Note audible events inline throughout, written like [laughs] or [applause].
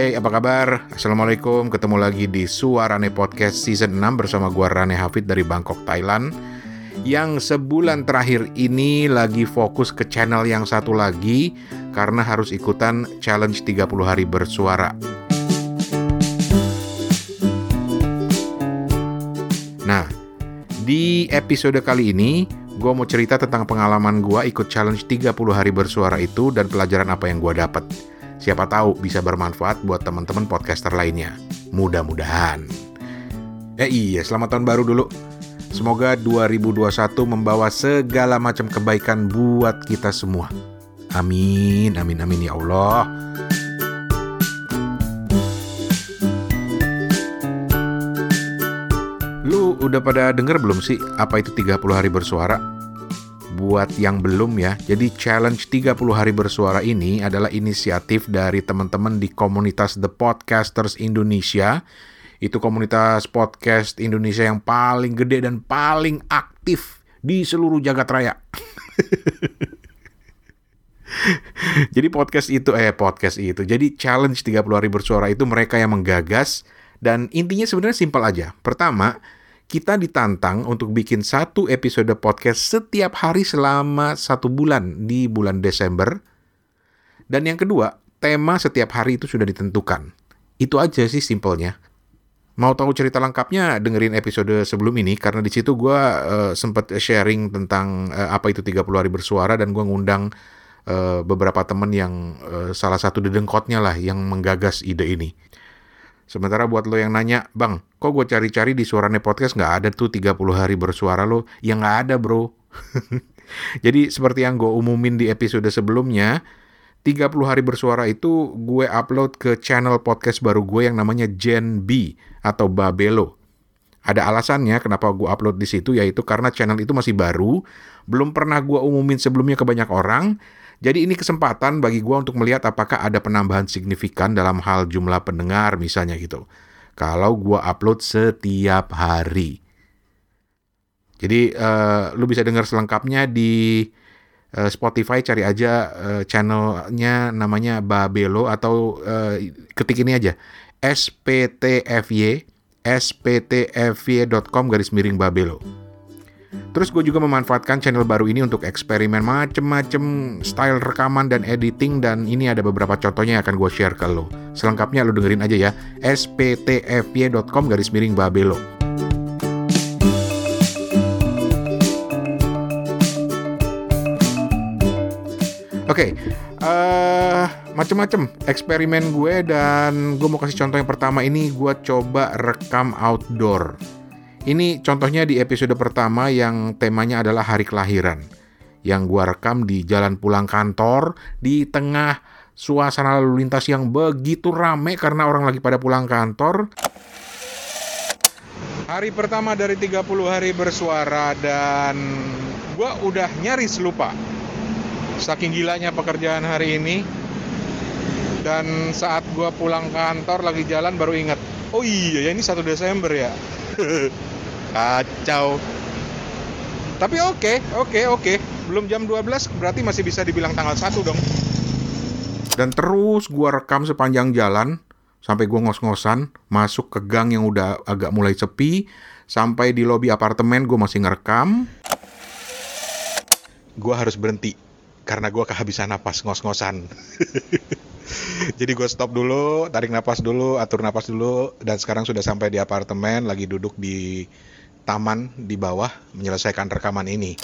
Hey, apa kabar? Assalamualaikum, ketemu lagi di Suarane Podcast Season 6 bersama gua Rane Hafid dari Bangkok, Thailand Yang sebulan terakhir ini lagi fokus ke channel yang satu lagi Karena harus ikutan challenge 30 hari bersuara Nah, di episode kali ini gue mau cerita tentang pengalaman gue ikut challenge 30 hari bersuara itu dan pelajaran apa yang gue dapet. Siapa tahu bisa bermanfaat buat teman-teman podcaster lainnya. Mudah-mudahan. Eh iya, selamat tahun baru dulu. Semoga 2021 membawa segala macam kebaikan buat kita semua. Amin, amin, amin ya Allah. Lu udah pada denger belum sih apa itu 30 hari bersuara? Buat yang belum ya, jadi challenge 30 hari bersuara ini adalah inisiatif dari teman-teman di komunitas The Podcasters Indonesia. Itu komunitas podcast Indonesia yang paling gede dan paling aktif di seluruh jagat raya. [laughs] jadi podcast itu eh podcast itu. Jadi challenge 30 hari bersuara itu mereka yang menggagas dan intinya sebenarnya simpel aja. Pertama, kita ditantang untuk bikin satu episode podcast setiap hari selama satu bulan di bulan Desember. Dan yang kedua, tema setiap hari itu sudah ditentukan. Itu aja sih simpelnya. Mau tahu cerita lengkapnya, dengerin episode sebelum ini karena di situ gue uh, sempat sharing tentang uh, apa itu 30 hari bersuara dan gue ngundang uh, beberapa temen yang uh, salah satu dedengkotnya lah yang menggagas ide ini. Sementara buat lo yang nanya, Bang, kok gue cari-cari di Suarane Podcast nggak ada tuh 30 hari bersuara lo? Ya nggak ada bro. [laughs] Jadi seperti yang gue umumin di episode sebelumnya, 30 hari bersuara itu gue upload ke channel podcast baru gue yang namanya Gen B atau Babelo. Ada alasannya kenapa gue upload di situ yaitu karena channel itu masih baru, belum pernah gue umumin sebelumnya ke banyak orang, jadi ini kesempatan bagi gue untuk melihat apakah ada penambahan signifikan dalam hal jumlah pendengar misalnya gitu. Kalau gue upload setiap hari. Jadi uh, lu bisa dengar selengkapnya di uh, Spotify cari aja uh, channelnya namanya Babelo atau uh, ketik ini aja SPTFY sptfy.com garis miring Babelo. Terus gue juga memanfaatkan channel baru ini untuk eksperimen macem-macem style rekaman dan editing dan ini ada beberapa contohnya yang akan gue share ke lo. Selengkapnya lo dengerin aja ya, sptfy.com garis miring babelo. Oke, okay, uh, eh, macem-macem eksperimen gue dan gue mau kasih contoh yang pertama ini gue coba rekam outdoor. Ini contohnya di episode pertama yang temanya adalah hari kelahiran. Yang gua rekam di jalan pulang kantor di tengah suasana lalu lintas yang begitu rame karena orang lagi pada pulang kantor. Hari pertama dari 30 hari bersuara dan gua udah nyaris lupa. Saking gilanya pekerjaan hari ini. Dan saat gua pulang kantor lagi jalan baru ingat, oh iya ya ini 1 Desember ya. [laughs] Kacau. Tapi oke, okay, oke, okay, oke. Okay. Belum jam 12 berarti masih bisa dibilang tanggal 1 dong. Dan terus gua rekam sepanjang jalan sampai gua ngos-ngosan masuk ke gang yang udah agak mulai sepi sampai di lobi apartemen gua masih ngerekam. Gua harus berhenti karena gua kehabisan napas ngos-ngosan. [laughs] [laughs] Jadi gue stop dulu, tarik napas dulu, atur napas dulu, dan sekarang sudah sampai di apartemen, lagi duduk di taman di bawah menyelesaikan rekaman ini.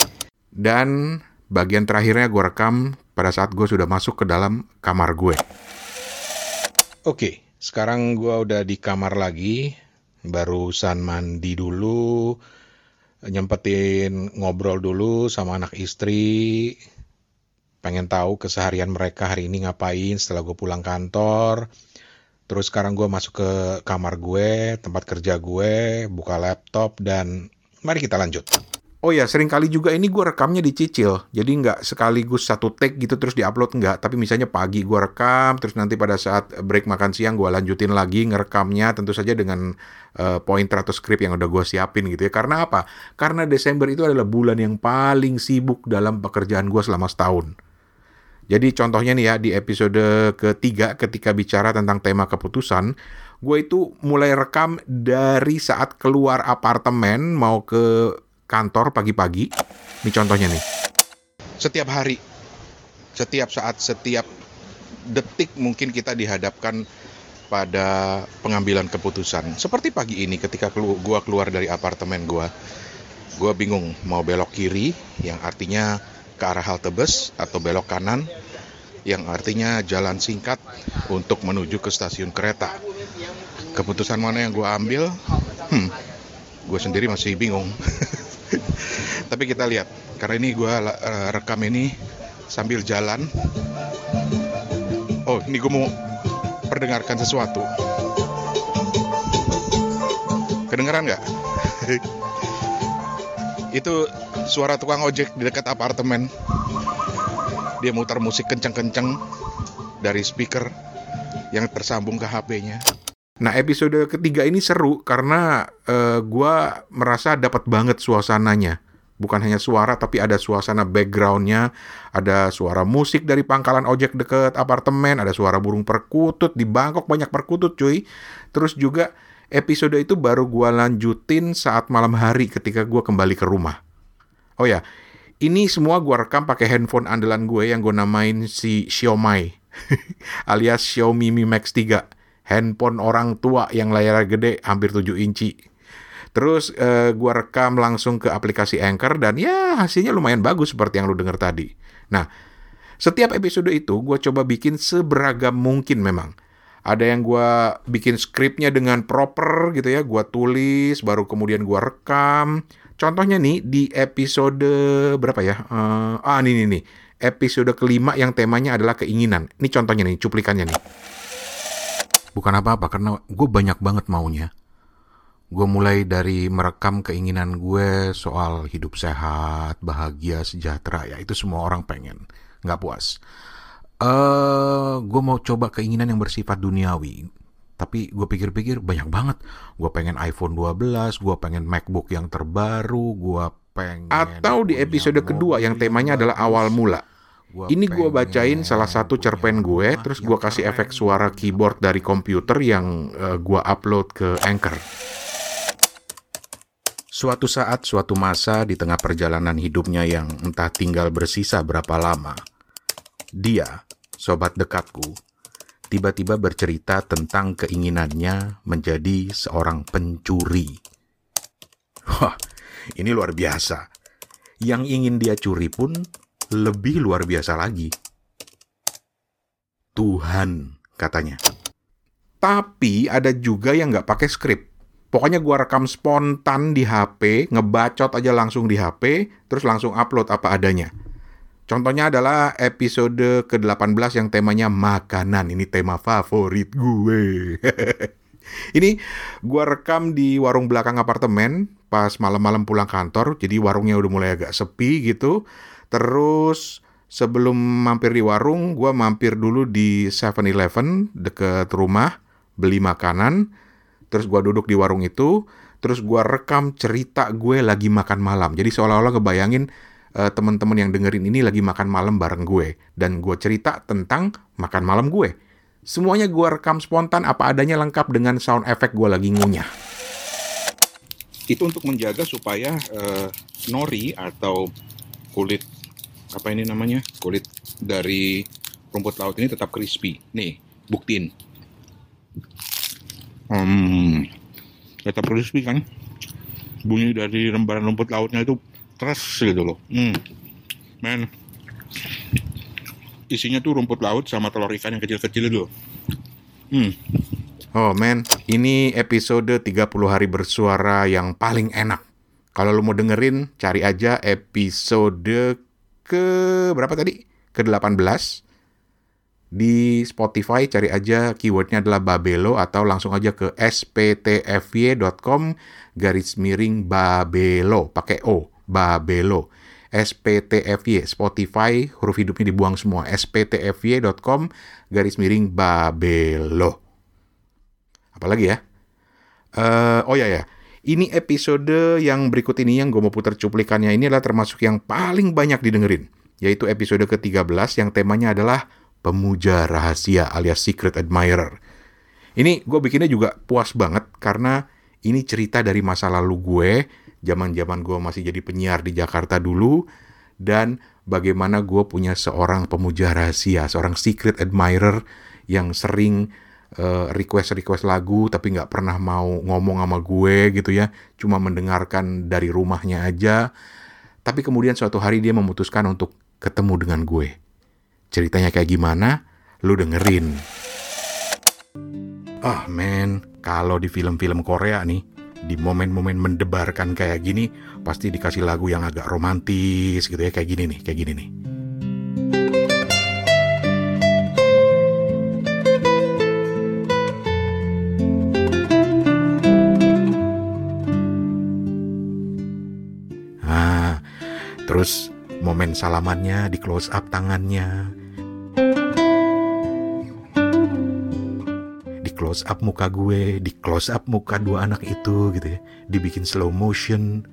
Dan bagian terakhirnya gue rekam pada saat gue sudah masuk ke dalam kamar gue. Oke, sekarang gue udah di kamar lagi. Barusan mandi dulu, nyempetin ngobrol dulu sama anak istri. Pengen tahu keseharian mereka hari ini ngapain setelah gue pulang kantor Terus sekarang gue masuk ke kamar gue, tempat kerja gue, buka laptop, dan mari kita lanjut. Oh ya, sering kali juga ini gue rekamnya dicicil. Jadi nggak sekaligus satu take gitu terus diupload nggak. Tapi misalnya pagi gue rekam, terus nanti pada saat break makan siang gue lanjutin lagi ngerekamnya. Tentu saja dengan uh, pointer atau script yang udah gue siapin gitu ya. Karena apa? Karena Desember itu adalah bulan yang paling sibuk dalam pekerjaan gue selama setahun. Jadi contohnya nih ya di episode ketiga ketika bicara tentang tema keputusan, gue itu mulai rekam dari saat keluar apartemen mau ke kantor pagi-pagi. Ini contohnya nih. Setiap hari, setiap saat, setiap detik mungkin kita dihadapkan pada pengambilan keputusan. Seperti pagi ini ketika gue keluar dari apartemen gue, gue bingung mau belok kiri yang artinya ke arah halte bus atau belok kanan yang artinya jalan singkat untuk menuju ke stasiun kereta. Keputusan mana yang gue ambil? Hmm, gue sendiri masih bingung. [laughs] Tapi kita lihat, karena ini gue uh, rekam ini sambil jalan. Oh, ini gue mau perdengarkan sesuatu. Kedengeran nggak? [laughs] Itu suara tukang ojek di dekat apartemen. Dia mutar musik kenceng-kenceng dari speaker yang tersambung ke HP-nya. Nah, episode ketiga ini seru karena uh, gue merasa dapat banget suasananya. Bukan hanya suara, tapi ada suasana backgroundnya, ada suara musik dari pangkalan ojek deket apartemen, ada suara burung perkutut, di Bangkok banyak perkutut cuy. Terus juga episode itu baru gue lanjutin saat malam hari ketika gue kembali ke rumah. Oh ya, ini semua gue rekam pakai handphone andalan gue yang gue namain si Xiaomi [laughs] alias Xiaomi Mi Max 3. Handphone orang tua yang layarnya gede hampir 7 inci. Terus uh, gue rekam langsung ke aplikasi Anchor dan ya hasilnya lumayan bagus seperti yang lu denger tadi. Nah, setiap episode itu gue coba bikin seberagam mungkin memang. Ada yang gue bikin skripnya dengan proper gitu ya, gue tulis, baru kemudian gue rekam, Contohnya nih di episode berapa ya? Uh, ah ini nih nih episode kelima yang temanya adalah keinginan. Ini contohnya nih cuplikannya nih. Bukan apa-apa karena gue banyak banget maunya. Gue mulai dari merekam keinginan gue soal hidup sehat, bahagia, sejahtera. Ya itu semua orang pengen. Nggak puas. Uh, eh, gue mau coba keinginan yang bersifat duniawi tapi gue pikir-pikir banyak banget. Gue pengen iPhone 12, gue pengen MacBook yang terbaru, gue pengen... Atau di episode kedua yang temanya adalah awal mula. Gua Ini gue bacain salah satu cerpen gue, terus gue kasih efek suara keyboard dari komputer yang uh, eh, gue upload ke Anchor. Suatu saat, suatu masa di tengah perjalanan hidupnya yang entah tinggal bersisa berapa lama, dia, sobat dekatku, tiba-tiba bercerita tentang keinginannya menjadi seorang pencuri. Wah, ini luar biasa. Yang ingin dia curi pun lebih luar biasa lagi. Tuhan, katanya. Tapi ada juga yang nggak pakai skrip. Pokoknya gua rekam spontan di HP, ngebacot aja langsung di HP, terus langsung upload apa adanya. Contohnya adalah episode ke-18 yang temanya makanan. Ini tema favorit gue. [laughs] Ini gue rekam di warung belakang apartemen pas malam-malam pulang kantor. Jadi warungnya udah mulai agak sepi gitu. Terus sebelum mampir di warung, gue mampir dulu di 7-Eleven deket rumah. Beli makanan. Terus gue duduk di warung itu. Terus gue rekam cerita gue lagi makan malam. Jadi seolah-olah ngebayangin uh, teman-teman yang dengerin ini lagi makan malam bareng gue dan gue cerita tentang makan malam gue. Semuanya gue rekam spontan apa adanya lengkap dengan sound effect gue lagi ngunyah. Itu untuk menjaga supaya uh, nori atau kulit apa ini namanya kulit dari rumput laut ini tetap crispy. Nih buktiin. Hmm, tetap crispy kan? Bunyi dari lembaran rumput lautnya itu keras gitu loh hmm men isinya tuh rumput laut sama telur ikan yang kecil-kecil itu hmm Oh men, ini episode 30 hari bersuara yang paling enak. Kalau lo mau dengerin, cari aja episode ke berapa tadi? Ke-18. Di Spotify cari aja keywordnya adalah Babelo atau langsung aja ke sptfy.com garis miring Babelo pakai O. Babelo. SPTFY, Spotify, huruf hidupnya dibuang semua. SPTFY.com, garis miring Babelo. Apalagi ya? Uh, oh ya ya, ini episode yang berikut ini yang gue mau putar cuplikannya ini adalah termasuk yang paling banyak didengerin. yaitu episode ke-13 yang temanya adalah pemuja rahasia alias secret admirer. Ini gue bikinnya juga puas banget karena ini cerita dari masa lalu gue, zaman-zaman gue masih jadi penyiar di Jakarta dulu, dan bagaimana gue punya seorang pemuja rahasia, seorang secret admirer yang sering uh, request-request lagu tapi nggak pernah mau ngomong sama gue gitu ya, cuma mendengarkan dari rumahnya aja. Tapi kemudian suatu hari dia memutuskan untuk ketemu dengan gue. Ceritanya kayak gimana? Lu dengerin. Ah men, kalau di film-film Korea nih, di momen-momen mendebarkan kayak gini, pasti dikasih lagu yang agak romantis gitu ya, kayak gini nih, kayak gini nih. Terus momen salamannya di close up tangannya. Close up muka gue, di close up muka dua anak itu gitu ya. Dibikin slow motion.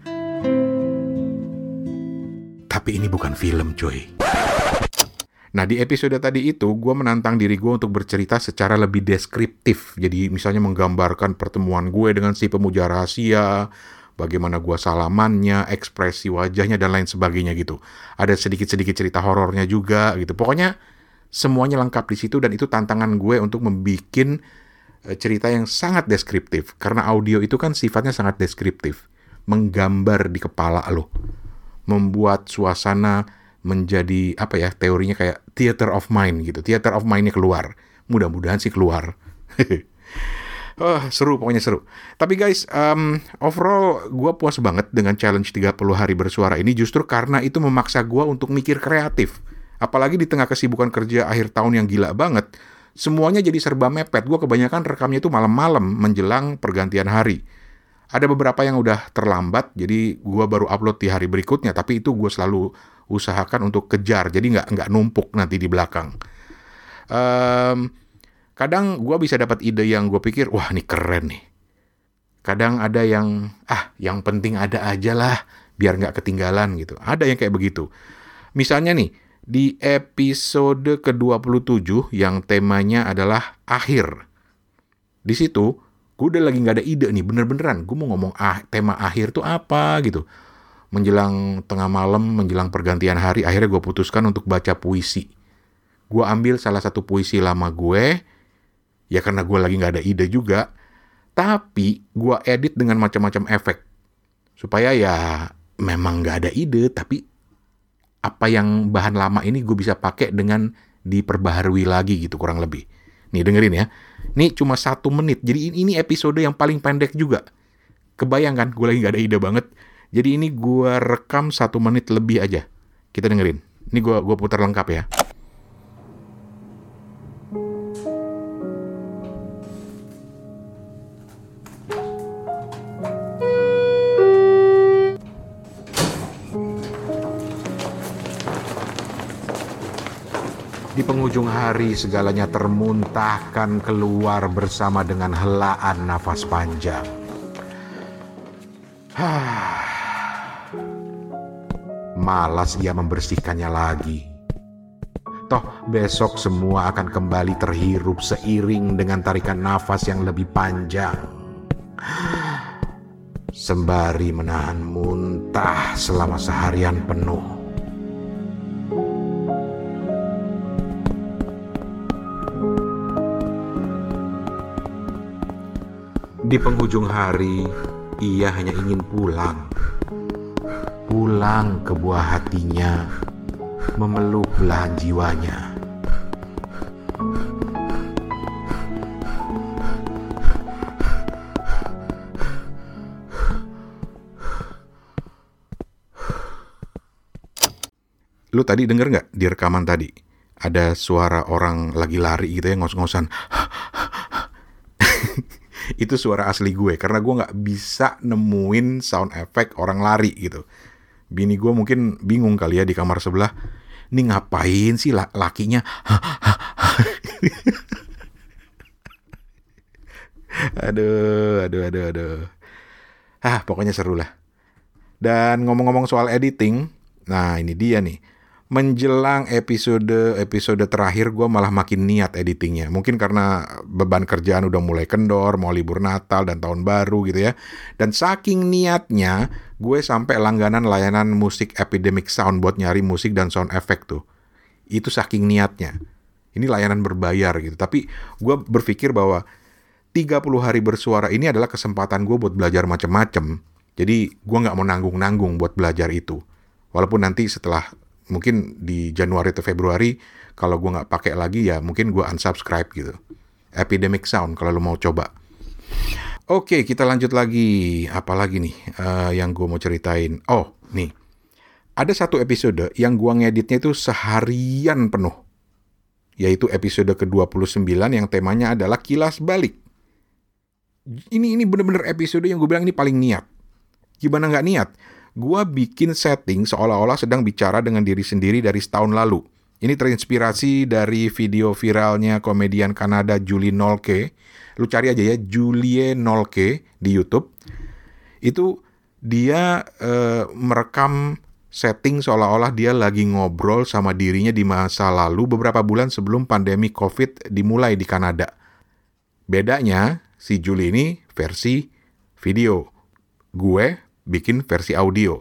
Tapi ini bukan film coy. Nah di episode tadi itu gue menantang diri gue untuk bercerita secara lebih deskriptif. Jadi misalnya menggambarkan pertemuan gue dengan si pemuja rahasia, bagaimana gua salamannya, ekspresi wajahnya dan lain sebagainya gitu. Ada sedikit-sedikit cerita horornya juga gitu. Pokoknya semuanya lengkap di situ dan itu tantangan gue untuk membuat cerita yang sangat deskriptif karena audio itu kan sifatnya sangat deskriptif, menggambar di kepala lo, membuat suasana menjadi apa ya teorinya kayak theater of mind gitu, theater of mindnya keluar. Mudah-mudahan sih keluar. [laughs] Oh, seru, pokoknya seru. Tapi guys, um, overall gue puas banget dengan challenge 30 hari bersuara ini justru karena itu memaksa gue untuk mikir kreatif. Apalagi di tengah kesibukan kerja akhir tahun yang gila banget, semuanya jadi serba mepet. Gue kebanyakan rekamnya itu malam-malam menjelang pergantian hari. Ada beberapa yang udah terlambat, jadi gue baru upload di hari berikutnya. Tapi itu gue selalu usahakan untuk kejar, jadi nggak nggak numpuk nanti di belakang. Um, Kadang gue bisa dapat ide yang gue pikir, wah ini keren nih. Kadang ada yang, ah yang penting ada aja lah, biar nggak ketinggalan gitu. Ada yang kayak begitu. Misalnya nih, di episode ke-27 yang temanya adalah akhir. Di situ, gue udah lagi nggak ada ide nih, bener-beneran. Gue mau ngomong ah, tema akhir tuh apa gitu. Menjelang tengah malam, menjelang pergantian hari, akhirnya gue putuskan untuk baca puisi. Gue ambil salah satu puisi lama gue, Ya karena gue lagi nggak ada ide juga. Tapi gue edit dengan macam-macam efek. Supaya ya memang nggak ada ide, tapi apa yang bahan lama ini gue bisa pakai dengan diperbaharui lagi gitu kurang lebih. Nih dengerin ya. Ini cuma satu menit. Jadi ini episode yang paling pendek juga. Kebayang kan gue lagi nggak ada ide banget. Jadi ini gue rekam satu menit lebih aja. Kita dengerin. Ini gue gua putar lengkap ya. Di penghujung hari segalanya termuntahkan keluar bersama dengan helaan nafas panjang. [sighs] Malas ia membersihkannya lagi. Toh besok semua akan kembali terhirup seiring dengan tarikan nafas yang lebih panjang. Sembari menahan muntah selama seharian penuh. Di penghujung hari, ia hanya ingin pulang. Pulang ke buah hatinya, memeluk belahan jiwanya. Lu tadi denger nggak di rekaman tadi? Ada suara orang lagi lari gitu ya ngos-ngosan itu suara asli gue karena gue nggak bisa nemuin sound effect orang lari gitu. Bini gue mungkin bingung kali ya di kamar sebelah. Ini ngapain sih lakinya? [laughs] aduh, aduh, aduh, aduh. Ah, pokoknya seru lah. Dan ngomong-ngomong soal editing, nah ini dia nih. Menjelang episode episode terakhir gue malah makin niat editingnya. Mungkin karena beban kerjaan udah mulai kendor, mau libur Natal dan tahun baru gitu ya. Dan saking niatnya, gue sampai langganan layanan musik Epidemic Sound buat nyari musik dan sound effect tuh. Itu saking niatnya. Ini layanan berbayar gitu. Tapi gue berpikir bahwa 30 hari bersuara ini adalah kesempatan gue buat belajar macam-macam. Jadi gue nggak mau nanggung-nanggung buat belajar itu. Walaupun nanti setelah mungkin di Januari atau Februari kalau gue nggak pakai lagi ya mungkin gue unsubscribe gitu. Epidemic Sound kalau lo mau coba. Oke, kita lanjut lagi. Apa lagi nih uh, yang gue mau ceritain? Oh, nih. Ada satu episode yang gue ngeditnya itu seharian penuh. Yaitu episode ke-29 yang temanya adalah kilas balik. Ini ini bener-bener episode yang gue bilang ini paling niat. Gimana nggak niat? Gua bikin setting seolah-olah sedang bicara dengan diri sendiri dari setahun lalu. Ini terinspirasi dari video viralnya komedian Kanada Julie Nolke. Lu cari aja ya Julie Nolke di YouTube. Itu dia uh, merekam setting seolah-olah dia lagi ngobrol sama dirinya di masa lalu beberapa bulan sebelum pandemi COVID dimulai di Kanada. Bedanya, si Julie ini versi video. Gue bikin versi audio.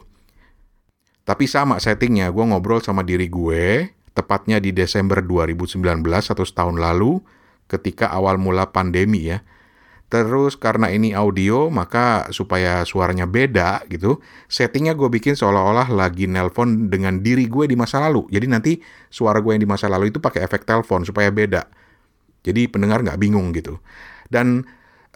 Tapi sama settingnya, gue ngobrol sama diri gue, tepatnya di Desember 2019 atau setahun lalu, ketika awal mula pandemi ya. Terus karena ini audio, maka supaya suaranya beda gitu, settingnya gue bikin seolah-olah lagi nelpon dengan diri gue di masa lalu. Jadi nanti suara gue yang di masa lalu itu pakai efek telepon supaya beda. Jadi pendengar nggak bingung gitu. Dan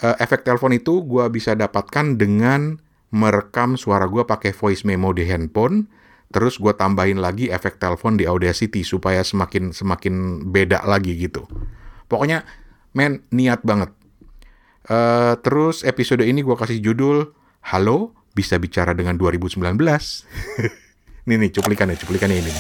uh, efek telepon itu gue bisa dapatkan dengan merekam suara gue pakai voice memo di handphone, terus gue tambahin lagi efek telepon di Audacity supaya semakin semakin beda lagi gitu. Pokoknya, men niat banget. Uh, terus episode ini gue kasih judul Halo, bisa bicara dengan 2019. [laughs] nih nih cuplikannya, cuplikannya ini.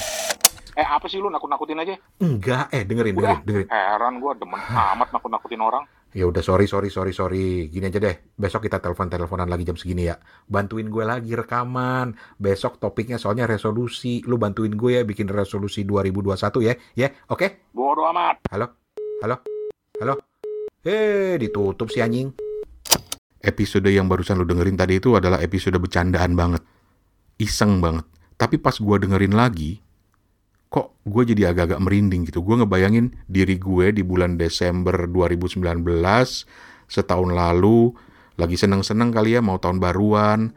Eh apa sih lu nakut-nakutin aja? Enggak, eh dengerin, dengerin, dengerin. Heran gue demen amat nakut-nakutin orang. Ya udah sorry sorry sorry sorry. Gini aja deh. Besok kita telepon teleponan lagi jam segini ya. Bantuin gue lagi rekaman. Besok topiknya soalnya resolusi. Lu bantuin gue ya bikin resolusi 2021 ya. Ya, oke? Okay? Bodoh amat. Halo? Halo? Halo? Eh, ditutup si anjing. Episode yang barusan lu dengerin tadi itu adalah episode bercandaan banget. Iseng banget. Tapi pas gue dengerin lagi, kok gue jadi agak-agak merinding gitu. Gue ngebayangin diri gue di bulan Desember 2019, setahun lalu, lagi seneng-seneng kali ya mau tahun baruan,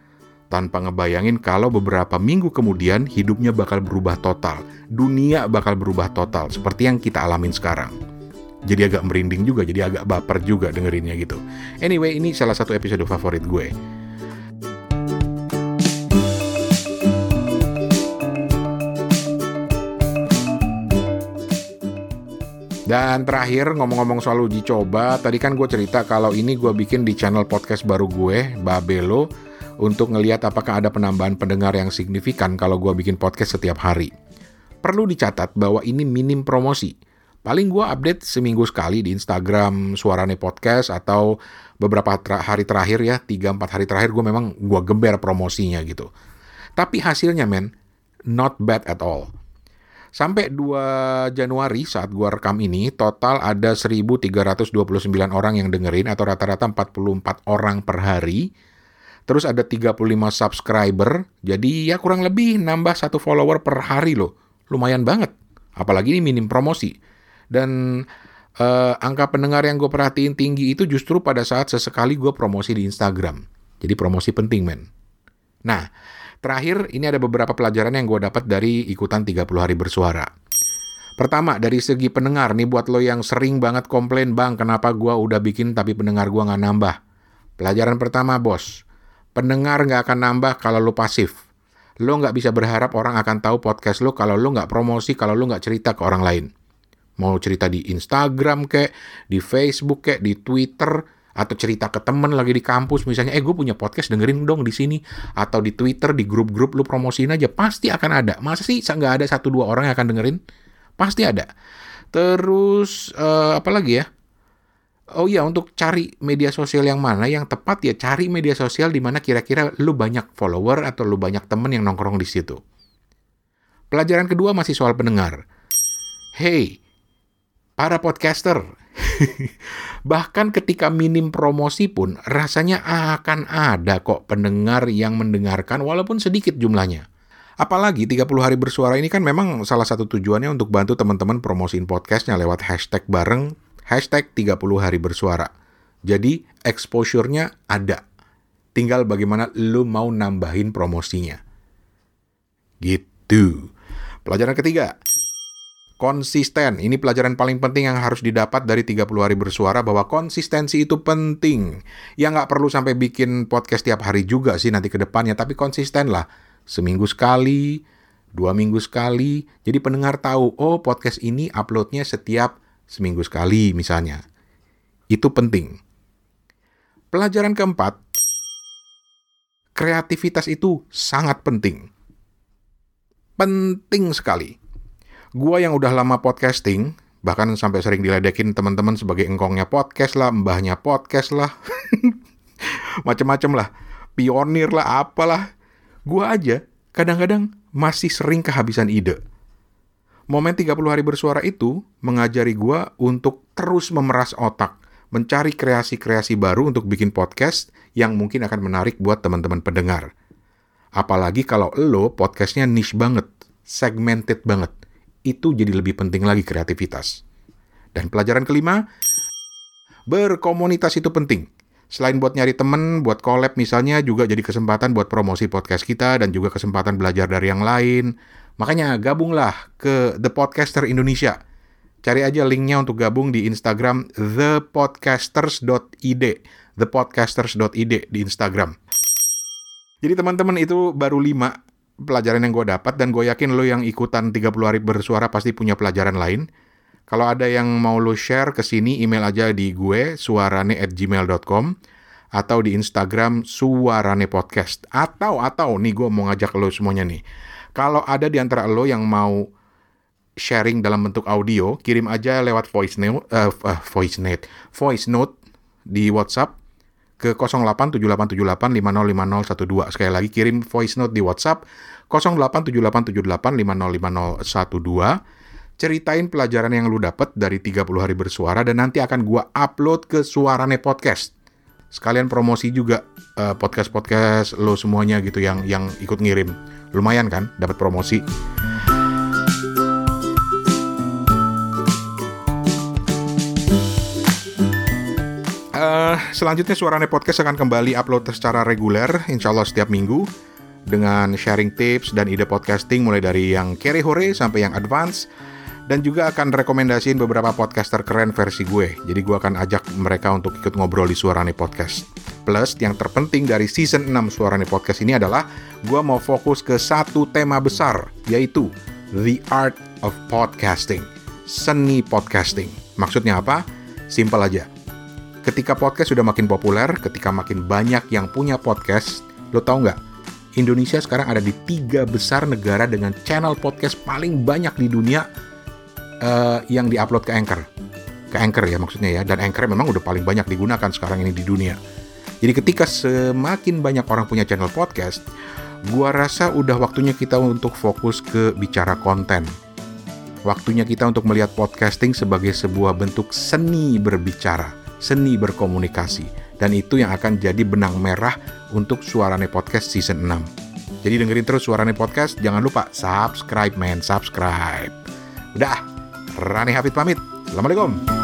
tanpa ngebayangin kalau beberapa minggu kemudian hidupnya bakal berubah total. Dunia bakal berubah total, seperti yang kita alamin sekarang. Jadi agak merinding juga, jadi agak baper juga dengerinnya gitu. Anyway, ini salah satu episode favorit gue. Dan terakhir ngomong-ngomong soal uji coba, tadi kan gue cerita kalau ini gue bikin di channel podcast baru gue, Babelo, untuk ngeliat apakah ada penambahan pendengar yang signifikan kalau gue bikin podcast setiap hari. Perlu dicatat bahwa ini minim promosi. Paling gue update seminggu sekali di Instagram Suarane Podcast atau beberapa hari terakhir ya, 3-4 hari terakhir gue memang gue gember promosinya gitu. Tapi hasilnya men, not bad at all Sampai 2 Januari saat gua rekam ini, total ada 1329 orang yang dengerin atau rata-rata 44 orang per hari. Terus ada 35 subscriber, jadi ya kurang lebih nambah satu follower per hari loh. Lumayan banget. Apalagi ini minim promosi. Dan uh, angka pendengar yang gue perhatiin tinggi itu justru pada saat sesekali gue promosi di Instagram. Jadi promosi penting men. Nah, Terakhir, ini ada beberapa pelajaran yang gue dapat dari ikutan 30 hari bersuara. Pertama, dari segi pendengar, nih buat lo yang sering banget komplain, Bang, kenapa gue udah bikin tapi pendengar gue nggak nambah. Pelajaran pertama, bos. Pendengar nggak akan nambah kalau lo pasif. Lo nggak bisa berharap orang akan tahu podcast lo kalau lo nggak promosi, kalau lo nggak cerita ke orang lain. Mau cerita di Instagram kek, di Facebook kek, di Twitter, atau cerita ke temen lagi di kampus misalnya eh gue punya podcast dengerin dong di sini atau di Twitter di grup-grup lu promosiin aja pasti akan ada masa sih nggak ada satu dua orang yang akan dengerin pasti ada terus uh, apa lagi ya Oh iya, untuk cari media sosial yang mana yang tepat ya cari media sosial di mana kira-kira lu banyak follower atau lu banyak temen yang nongkrong di situ. Pelajaran kedua masih soal pendengar. Hey, para podcaster. [laughs] Bahkan ketika minim promosi pun, rasanya akan ada kok pendengar yang mendengarkan walaupun sedikit jumlahnya. Apalagi 30 hari bersuara ini kan memang salah satu tujuannya untuk bantu teman-teman promosiin podcastnya lewat hashtag bareng, hashtag 30 hari bersuara. Jadi exposure-nya ada. Tinggal bagaimana lu mau nambahin promosinya. Gitu. Pelajaran ketiga, konsisten. Ini pelajaran paling penting yang harus didapat dari 30 hari bersuara bahwa konsistensi itu penting. Ya nggak perlu sampai bikin podcast tiap hari juga sih nanti ke depannya, tapi konsisten lah. Seminggu sekali, dua minggu sekali. Jadi pendengar tahu, oh podcast ini uploadnya setiap seminggu sekali misalnya. Itu penting. Pelajaran keempat, kreativitas itu sangat penting. Penting sekali. Gua yang udah lama podcasting, bahkan sampai sering diledekin teman-teman sebagai engkongnya podcast lah, mbahnya podcast lah, [laughs] macem-macem lah, pionir lah, apalah. Gua aja kadang-kadang masih sering kehabisan ide. Momen 30 hari bersuara itu mengajari gua untuk terus memeras otak mencari kreasi-kreasi baru untuk bikin podcast yang mungkin akan menarik buat teman-teman pendengar. Apalagi kalau lo podcastnya niche banget, segmented banget. Itu jadi lebih penting lagi kreativitas. Dan pelajaran kelima, berkomunitas itu penting. Selain buat nyari temen, buat collab misalnya, juga jadi kesempatan buat promosi podcast kita dan juga kesempatan belajar dari yang lain. Makanya gabunglah ke The Podcaster Indonesia Cari aja linknya untuk gabung di Instagram thepodcasters.id thepodcasters.id di Instagram. Jadi teman-teman itu baru 5 pelajaran yang gue dapat dan gue yakin lo yang ikutan 30 hari bersuara pasti punya pelajaran lain. Kalau ada yang mau lo share ke sini, email aja di gue suarane at gmail.com atau di Instagram suarane podcast. Atau, atau, nih gue mau ngajak lo semuanya nih. Kalau ada di antara lo yang mau sharing dalam bentuk audio, kirim aja lewat voice note, uh, uh, voice note, voice note di WhatsApp ke 087878505012. Sekali lagi kirim voice note di WhatsApp 087878505012. Ceritain pelajaran yang lu dapat dari 30 hari bersuara dan nanti akan gua upload ke Suarane Podcast. Sekalian promosi juga uh, podcast-podcast lo semuanya gitu yang yang ikut ngirim. Lumayan kan dapat promosi. Selanjutnya Suarane Podcast akan kembali upload secara reguler, insya Allah setiap minggu, dengan sharing tips dan ide podcasting mulai dari yang kere hore sampai yang advance, dan juga akan rekomendasiin beberapa podcaster keren versi gue. Jadi gue akan ajak mereka untuk ikut ngobrol di Suarane Podcast. Plus, yang terpenting dari season 6 Suarane Podcast ini adalah gue mau fokus ke satu tema besar, yaitu The Art of Podcasting. Seni podcasting. Maksudnya apa? Simpel aja ketika podcast sudah makin populer, ketika makin banyak yang punya podcast, lo tau nggak? Indonesia sekarang ada di tiga besar negara dengan channel podcast paling banyak di dunia uh, yang diupload ke Anchor. Ke Anchor ya maksudnya ya. Dan Anchor memang udah paling banyak digunakan sekarang ini di dunia. Jadi ketika semakin banyak orang punya channel podcast, gua rasa udah waktunya kita untuk fokus ke bicara konten. Waktunya kita untuk melihat podcasting sebagai sebuah bentuk seni berbicara seni berkomunikasi. Dan itu yang akan jadi benang merah untuk Suarane Podcast Season 6. Jadi dengerin terus Suarane Podcast, jangan lupa subscribe men, subscribe. Udah, Rani Hafid pamit. Assalamualaikum.